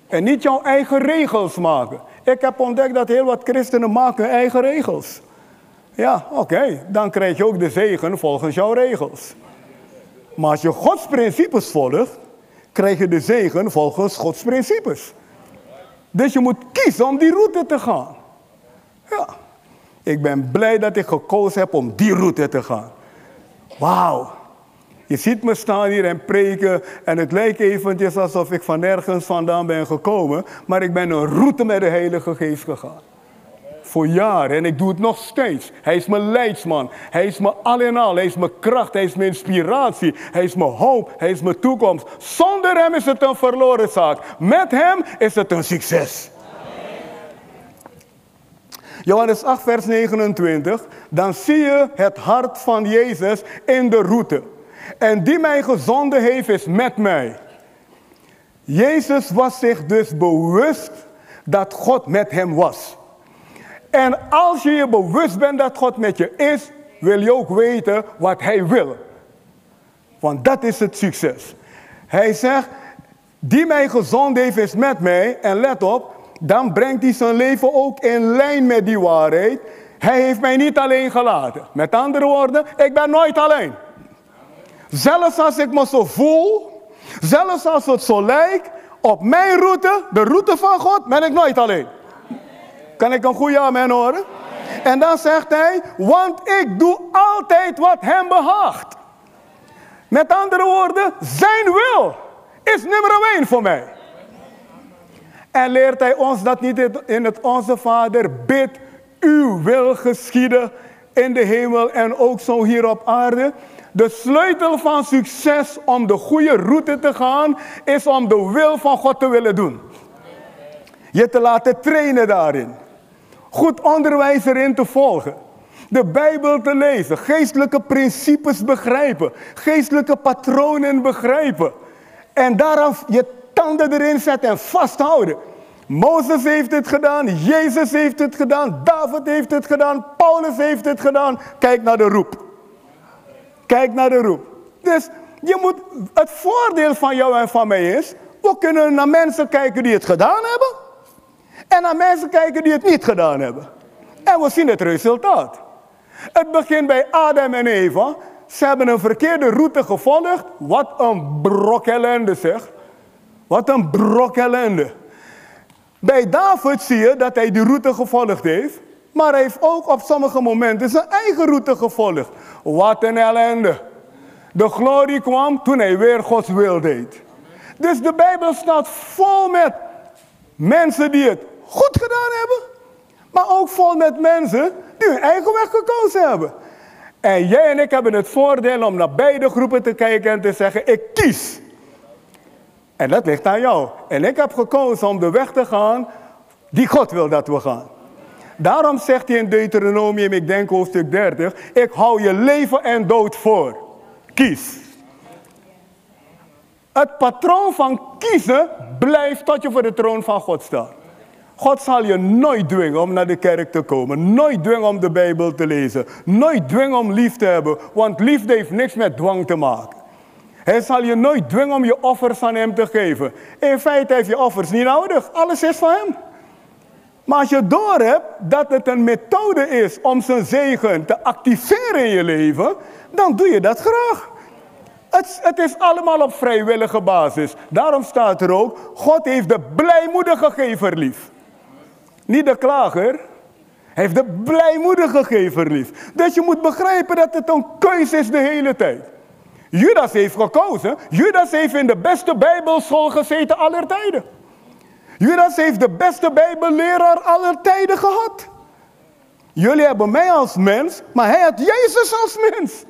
En niet jouw eigen regels maken. Ik heb ontdekt dat heel wat christenen maken eigen regels. Ja, oké, dan krijg je ook de zegen volgens jouw regels. Maar als je Gods principes volgt, krijg je de zegen volgens Gods principes. Dus je moet kiezen om die route te gaan. Ja, ik ben blij dat ik gekozen heb om die route te gaan. Wauw. Je ziet me staan hier en preken en het lijkt eventjes alsof ik van nergens vandaan ben gekomen, maar ik ben een route met de Heilige Geest gegaan voor jaren en ik doe het nog steeds. Hij is mijn leidsman. Hij is mijn al in al. Hij is mijn kracht. Hij is mijn inspiratie. Hij is mijn hoop. Hij is mijn toekomst. Zonder hem is het een verloren zaak. Met hem is het een succes. Johannes 8, vers 29. Dan zie je het hart van Jezus in de route. En die mij gezonden heeft is met mij. Jezus was zich dus bewust dat God met hem was. En als je je bewust bent dat God met je is, wil je ook weten wat Hij wil. Want dat is het succes. Hij zegt, die mij gezond heeft is met mij. En let op, dan brengt hij zijn leven ook in lijn met die waarheid. Hij heeft mij niet alleen gelaten. Met andere woorden, ik ben nooit alleen. Zelfs als ik me zo voel, zelfs als het zo lijkt, op mijn route, de route van God, ben ik nooit alleen. Kan ik een goede amen horen? En dan zegt hij, want ik doe altijd wat hem behaagt. Met andere woorden, zijn wil is nummer één voor mij. En leert hij ons dat niet in het Onze Vader, bid uw wil geschieden in de hemel en ook zo hier op aarde. De sleutel van succes om de goede route te gaan, is om de wil van God te willen doen. Je te laten trainen daarin goed onderwijs erin te volgen. De Bijbel te lezen, geestelijke principes begrijpen, geestelijke patronen begrijpen. En daaraf je tanden erin zetten en vasthouden. Mozes heeft het gedaan, Jezus heeft het gedaan, David heeft het gedaan, Paulus heeft het gedaan. Kijk naar de roep. Kijk naar de roep. Dus je moet, het voordeel van jou en van mij is, we kunnen naar mensen kijken die het gedaan hebben. En naar mensen kijken die het niet gedaan hebben. En we zien het resultaat. Het begint bij Adam en Eva. Ze hebben een verkeerde route gevolgd. Wat een brok ellende zeg. Wat een brok ellende. Bij David zie je dat hij die route gevolgd heeft. Maar hij heeft ook op sommige momenten zijn eigen route gevolgd. Wat een ellende. De glorie kwam toen hij weer Gods wil deed. Dus de Bijbel staat vol met mensen die het goed gedaan hebben. Maar ook vol met mensen die hun eigen weg gekozen hebben. En jij en ik hebben het voordeel om naar beide groepen te kijken en te zeggen: ik kies. En dat ligt aan jou. En ik heb gekozen om de weg te gaan die God wil dat we gaan. Daarom zegt hij in Deuteronomium, ik denk hoofdstuk 30, ik hou je leven en dood voor. Kies. Het patroon van kiezen blijft tot je voor de troon van God staat. God zal je nooit dwingen om naar de kerk te komen. Nooit dwingen om de Bijbel te lezen. Nooit dwingen om lief te hebben. Want liefde heeft niks met dwang te maken. Hij zal je nooit dwingen om je offers aan hem te geven. In feite heeft je offers niet nodig. Alles is van hem. Maar als je doorhebt dat het een methode is om zijn zegen te activeren in je leven, dan doe je dat graag. Het, het, is allemaal op vrijwillige basis. Daarom staat er ook, God heeft de blijmoedige gever lief. Niet de klager. Hij heeft de blijmoedige gever lief. Dus je moet begrijpen dat het een keuze is de hele tijd. Judas heeft gekozen. Judas heeft in de beste bijbelschool gezeten aller tijden. Judas heeft de beste bijbelleraar aller tijden gehad. Jullie hebben mij als mens, maar hij had Jezus als mens.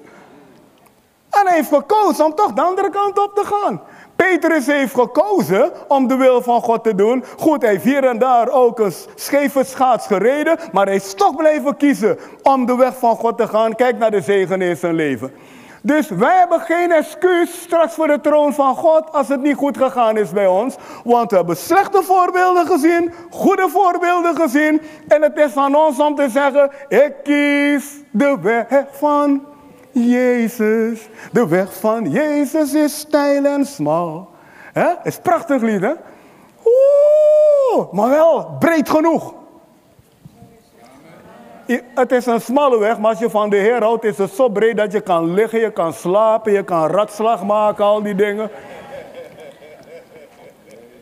En hij heeft gekozen om toch de andere kant op te gaan. Petrus heeft gekozen om de wil van God te doen. Goed, hij heeft hier en daar ook een scheve schaats gereden, maar hij is toch blijven kiezen om de weg van God te gaan. Kijk naar de zegen in zijn leven. Dus wij hebben geen excuus straks voor de troon van God als het niet goed gegaan is bij ons. Want we hebben slechte voorbeelden gezien, goede voorbeelden gezien. En het is aan ons om te zeggen, ik kies de weg van Jezus. De weg van Jezus is steil en smal. Het is prachtig lied, hè? Oeh, maar wel breed genoeg. Het is een smalle weg, maar als je van de Heer houdt, is het zo breed dat je kan liggen, je kan slapen, je kan ratslag maken, al die dingen.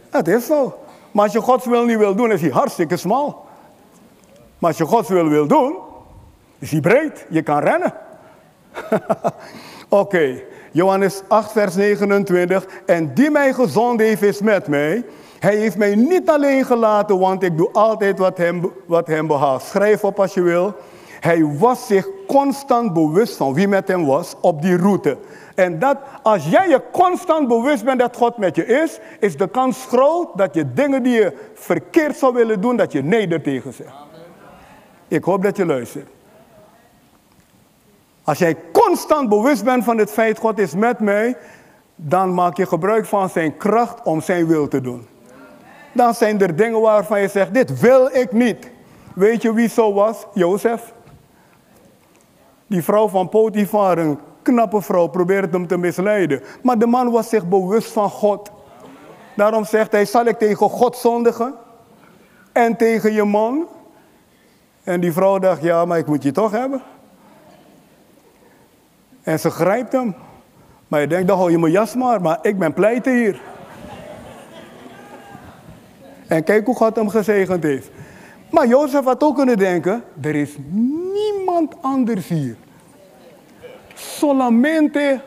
Het is zo. Maar als je Gods wil niet wil doen, is hij hartstikke smal. Maar als je Gods wil wil doen, is hij breed. Je kan rennen. Oké, Johannes 8, vers 29. En die mij gezond heeft, is met mij. Hij heeft mij niet alleen gelaten, want ik doe altijd wat hem, wat hem behaagt. Schrijf op als je wil. Hij was zich constant bewust van wie met hem was op die route. En dat als jij je constant bewust bent dat God met je is, is de kans groot dat je dingen die je verkeerd zou willen doen, dat je nee tegen zegt. Ik hoop dat je luistert. Als jij constant bewust bent van het feit God is met mij, dan maak je gebruik van zijn kracht om zijn wil te doen. Dan zijn er dingen waarvan je zegt, dit wil ik niet. Weet je wie zo was? Jozef. Die vrouw van Potifar, een knappe vrouw, probeerde hem te misleiden. Maar de man was zich bewust van God. Daarom zegt hij, zal ik tegen God zondigen? En tegen je man? En die vrouw dacht, ja, maar ik moet je toch hebben. En ze grijpt hem. Maar je denkt, dan hou je mijn jas maar, maar ik ben pleiten hier. En kijk hoe God hem gezegend heeft. Maar Jozef had ook kunnen denken, er is niemand anders hier. Solamente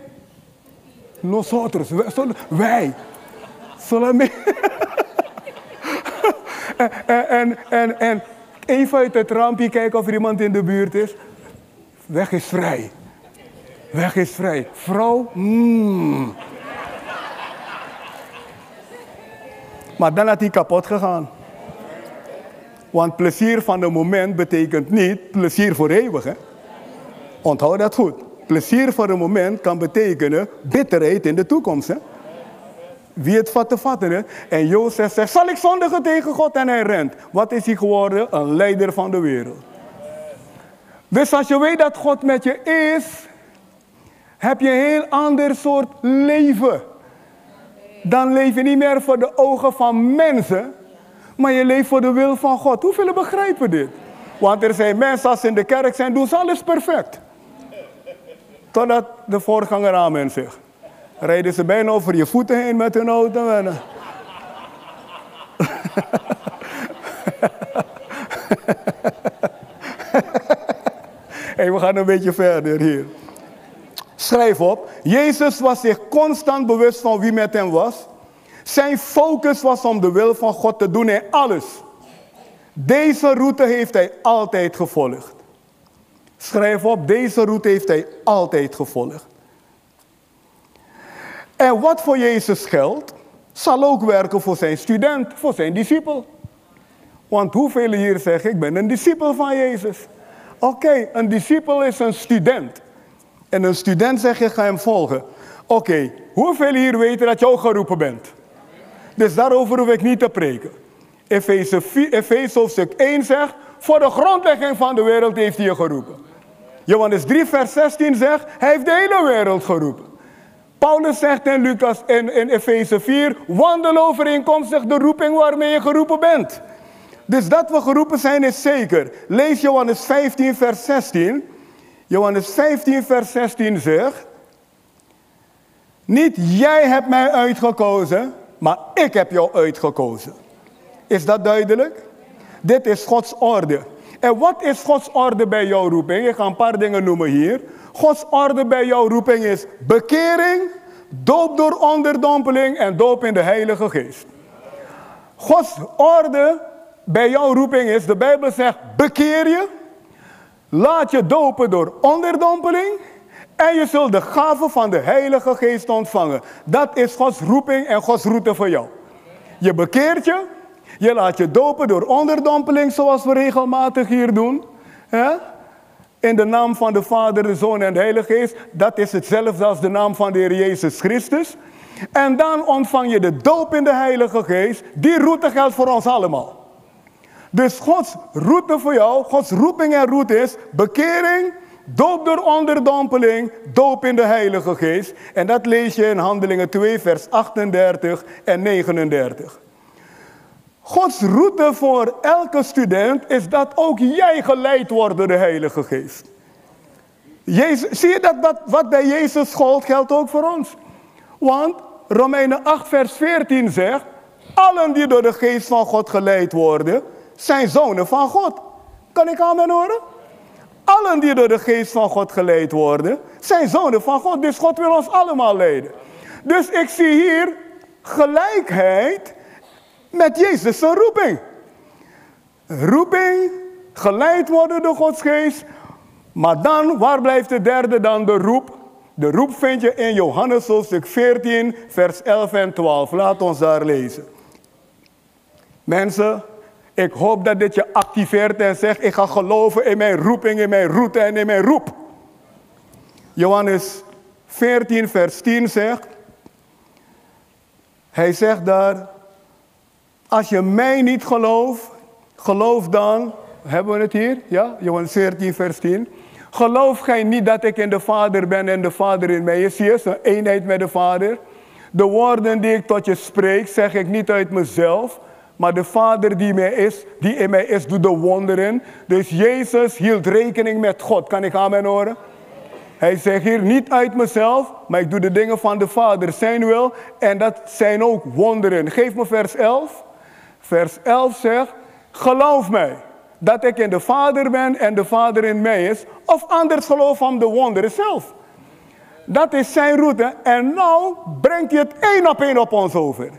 nosotros, wij. Solamente. en, en, en, en even uit het rampje kijken of er iemand in de buurt is. Weg is vrij. Weg is vrij. Vrouw, mm. Maar dan had hij kapot gegaan. Want plezier van het moment betekent niet plezier voor eeuwig. Hè? Onthoud dat goed. Plezier voor een moment kan betekenen bitterheid in de toekomst. Hè? wie het vat te vatten is. En Jozef zegt, zal ik zondigen tegen God? En hij rent. Wat is hij geworden? Een leider van de wereld. Dus als je weet dat God met je is, heb je een heel ander soort leven. Dan leef je niet meer voor de ogen van mensen, maar je leeft voor de wil van God. Hoeveel begrijpen dit? Want er zijn mensen als ze in de kerk zijn, doen ze alles perfect. Totdat de voorganger amen zegt. Rijden ze bijna over je voeten heen met hun auto. En... hey, we gaan een beetje verder hier. Schrijf op. Jezus was zich constant bewust van wie met hem was. Zijn focus was om de wil van God te doen in alles. Deze route heeft hij altijd gevolgd. Schrijf op, deze route heeft hij altijd gevolgd. En wat voor Jezus geldt, zal ook werken voor zijn student, voor zijn discipel. Want hoeveel hier zeggen, ik ben een discipel van Jezus. Oké, een discipel is een student. En een student zegt, je ga hem volgen. Oké, hoeveel hier weten dat je ook geroepen bent? Dus daarover hoef ik niet te preken. Efeze hoofdstuk 1 zegt, voor de grondlegging van de wereld heeft hij je geroepen. Johannes 3 vers 16 zegt, hij heeft de hele wereld geroepen. Paulus zegt in Lucas in, in Efeze 4, wandel overeenkomstig de roeping waarmee je geroepen bent. Dus dat we geroepen zijn is zeker. Lees Johannes 15 vers 16. Johannes 15 vers 16 zegt, niet jij hebt mij uitgekozen, maar ik heb jou uitgekozen. Is dat duidelijk? Dit is Gods orde. En wat is Gods orde bij jouw roeping? Ik ga een paar dingen noemen hier. Gods orde bij jouw roeping is bekering, doop door onderdompeling en doop in de Heilige Geest. Gods orde bij jouw roeping is, de Bijbel zegt, bekeer je, laat je dopen door onderdompeling en je zult de gave van de Heilige Geest ontvangen. Dat is Gods roeping en Gods route voor jou. Je bekeert je, je laat je dopen door onderdompeling, zoals we regelmatig hier doen. In de naam van de Vader, de Zoon en de Heilige Geest. Dat is hetzelfde als de naam van de Heer Jezus Christus. En dan ontvang je de doop in de Heilige Geest. Die route geldt voor ons allemaal. Dus Gods route voor jou, Gods roeping en route is bekering, doop door onderdompeling, doop in de Heilige Geest. En dat lees je in Handelingen 2, vers 38 en 39. Gods route voor elke student is dat ook jij geleid wordt door de Heilige Geest. Jezus, zie je dat, dat wat bij Jezus gold, geldt ook voor ons. Want Romeinen 8, vers 14 zegt: Allen die door de Geest van God geleid worden, zijn zonen van God. Kan ik aan horen? Allen die door de Geest van God geleid worden, zijn zonen van God. Dus God wil ons allemaal leiden. Dus ik zie hier gelijkheid met Jezus roeping. Roeping, geleid worden door Gods geest. Maar dan, waar blijft de derde dan, de roep? De roep vind je in Johannes hoofdstuk 14, vers 11 en 12. Laat ons daar lezen. Mensen, ik hoop dat dit je activeert en zegt, ik ga geloven in mijn roeping, in mijn route en in mijn roep. Johannes 14, vers 10 zegt, hij zegt daar, als je mij niet gelooft, geloof dan, hebben we het hier? Ja, Johannes 14, vers 10. Geloof gij niet dat ik in de Vader ben en de Vader in mij is. Een eenheid met de Vader. De woorden die ik tot je spreek, zeg ik niet uit mezelf. Maar de Vader die, mij is, die in mij is, doet de wonderen. Dus Jezus hield rekening met God. Kan ik amen horen? Hij zegt hier niet uit mezelf, maar ik doe de dingen van de Vader, zijn wil. En dat zijn ook wonderen. Geef me vers 11 vers 11 zegt, geloof mij dat ik in de Vader ben en de Vader in mij is. Of anders geloof aan de wonderen zelf. Dat is zijn route. En nou brengt hij het één op één op ons over.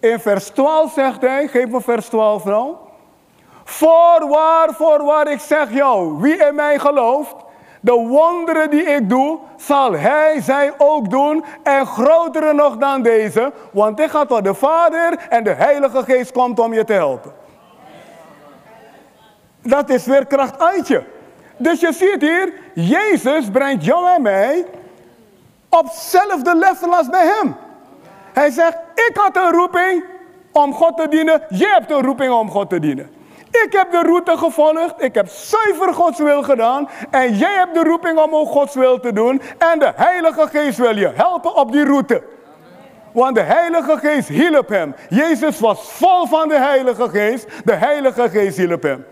In vers 12 zegt hij, geef me vers 12 vrouw. Voorwaar, voorwaar, ik zeg jou, wie in mij gelooft, de wonderen die ik doe, zal hij zij ook doen. En grotere nog dan deze. Want ik ga tot de Vader en de Heilige Geest komt om je te helpen. Dat is weer kracht uit je. Dus je ziet hier, Jezus brengt jou en mij op hetzelfde level als bij hem. Hij zegt, ik had een roeping om God te dienen. Jij hebt een roeping om God te dienen. Ik heb de route gevolgd. Ik heb zuiver Gods wil gedaan. En jij hebt de roeping om ook Gods wil te doen. En de Heilige Geest wil je helpen op die route. Want de Heilige Geest hielp hem. Jezus was vol van de Heilige Geest. De Heilige Geest hielp hem.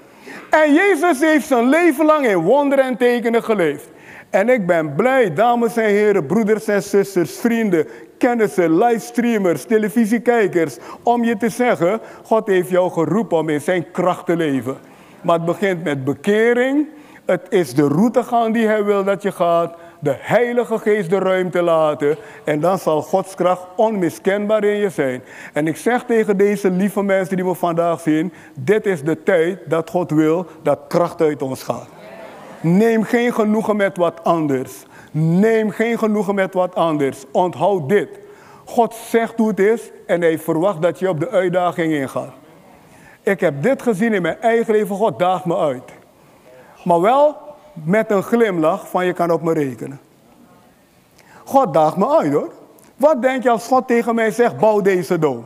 En Jezus heeft zijn leven lang in wonderen en tekenen geleefd. En ik ben blij, dames en heren, broeders en zusters, vrienden, kennissen, livestreamers, televisiekijkers, om je te zeggen, God heeft jou geroepen om in zijn kracht te leven. Maar het begint met bekering. Het is de route gaan die hij wil dat je gaat. De Heilige Geest de ruimte laten. En dan zal Gods kracht onmiskenbaar in je zijn. En ik zeg tegen deze lieve mensen die me vandaag zien. Dit is de tijd dat God wil dat kracht uit ons gaat. Neem geen genoegen met wat anders. Neem geen genoegen met wat anders. Onthoud dit. God zegt hoe het is en hij verwacht dat je op de uitdaging ingaat. Ik heb dit gezien in mijn eigen leven. God daagt me uit. Maar wel met een glimlach van je kan op me rekenen. God daagt me uit hoor. Wat denk je als God tegen mij zegt, bouw deze dom?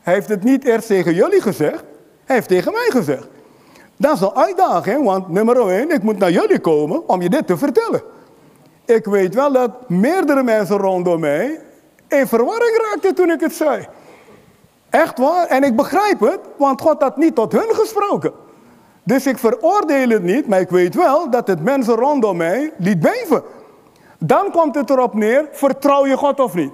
Hij heeft het niet eerst tegen jullie gezegd. Hij heeft tegen mij gezegd. Dat is een uitdaging, want nummer 1, ik moet naar jullie komen om je dit te vertellen. Ik weet wel dat meerdere mensen rondom mij in verwarring raakten toen ik het zei. Echt waar. En ik begrijp het, want God had niet tot hun gesproken. Dus ik veroordeel het niet, maar ik weet wel dat het mensen rondom mij liet beven. Dan komt het erop neer, vertrouw je God of niet?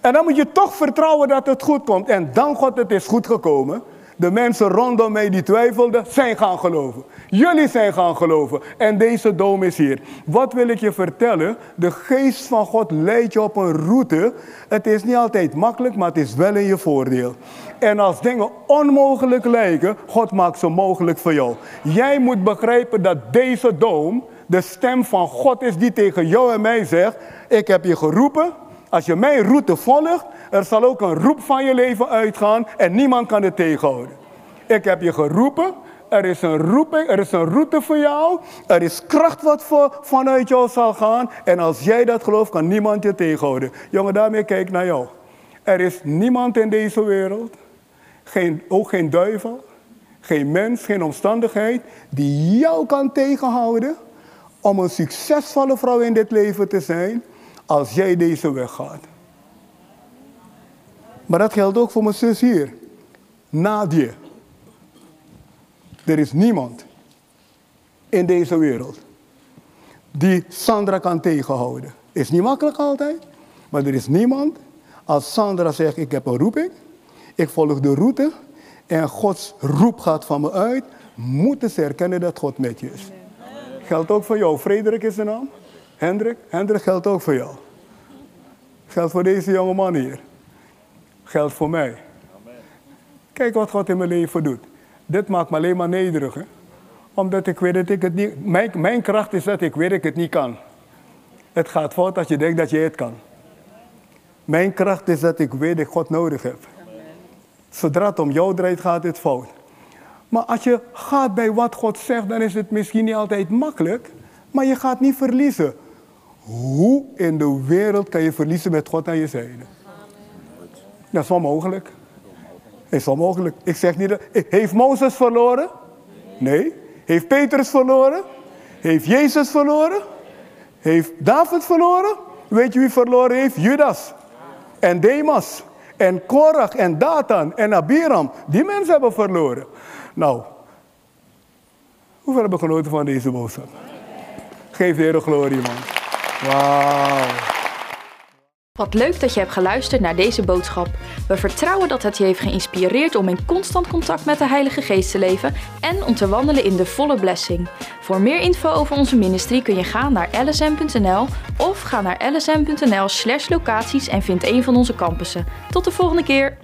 En dan moet je toch vertrouwen dat het goed komt. En dan God, het is goed gekomen. De mensen rondom mij die twijfelden, zijn gaan geloven. Jullie zijn gaan geloven. En deze dom is hier. Wat wil ik je vertellen? De geest van God leidt je op een route. Het is niet altijd makkelijk, maar het is wel in je voordeel. En als dingen onmogelijk lijken, God maakt ze mogelijk voor jou. Jij moet begrijpen dat deze dom de stem van God is die tegen jou en mij zegt: Ik heb je geroepen. Als je mijn route volgt, er zal ook een roep van je leven uitgaan en niemand kan het tegenhouden. Ik heb je geroepen. Er is een roeping, er is een route voor jou. Er is kracht wat vanuit jou zal gaan. En als jij dat gelooft, kan niemand je tegenhouden. Jongen, daarmee kijk naar jou. Er is niemand in deze wereld, geen, ook geen duivel, geen mens, geen omstandigheid, die jou kan tegenhouden om een succesvolle vrouw in dit leven te zijn als jij deze weg gaat. Maar dat geldt ook voor mijn zus hier. Nadia. Er is niemand in deze wereld die Sandra kan tegenhouden. Is niet makkelijk altijd, maar er is niemand. Als Sandra zegt, ik heb een roeping, ik volg de route en Gods roep gaat van me uit, moeten ze erkennen dat God met je is. Geldt ook voor jou. Frederik is de naam. Hendrik. Hendrik geldt ook voor jou. Geldt voor deze jonge man hier. Geldt voor mij. Kijk wat God in mijn leven doet. Dit maakt me alleen maar nederig. Omdat ik weet dat ik het niet... Mijn, mijn kracht is dat ik weet dat ik het niet kan. Het gaat fout als je denkt dat je het kan. Mijn kracht is dat ik weet dat ik God nodig heb. Zodra het om jou draait, gaat het fout. Maar als je gaat bij wat God zegt, dan is het misschien niet altijd makkelijk, maar je gaat niet verliezen. Hoe in de wereld kan je verliezen met God aan je zijde? Dat is wel mogelijk. Is wel mogelijk. Ik zeg niet, dat... heeft Mozes verloren? Nee. Heeft Petrus verloren? Heeft Jezus verloren? Heeft David verloren? Weet je wie verloren heeft? Judas. En Demas. En Korach en Datan en Abiram. Die mensen hebben verloren. Nou, hoeveel hebben genoten van deze boodschap? Geef de Heer glorie, man. Wauw. Wat leuk dat je hebt geluisterd naar deze boodschap. We vertrouwen dat het je heeft geïnspireerd om in constant contact met de Heilige Geest te leven en om te wandelen in de volle blessing. Voor meer info over onze ministry kun je gaan naar lsm.nl of ga naar lsm.nl/slash locaties en vind een van onze campussen. Tot de volgende keer!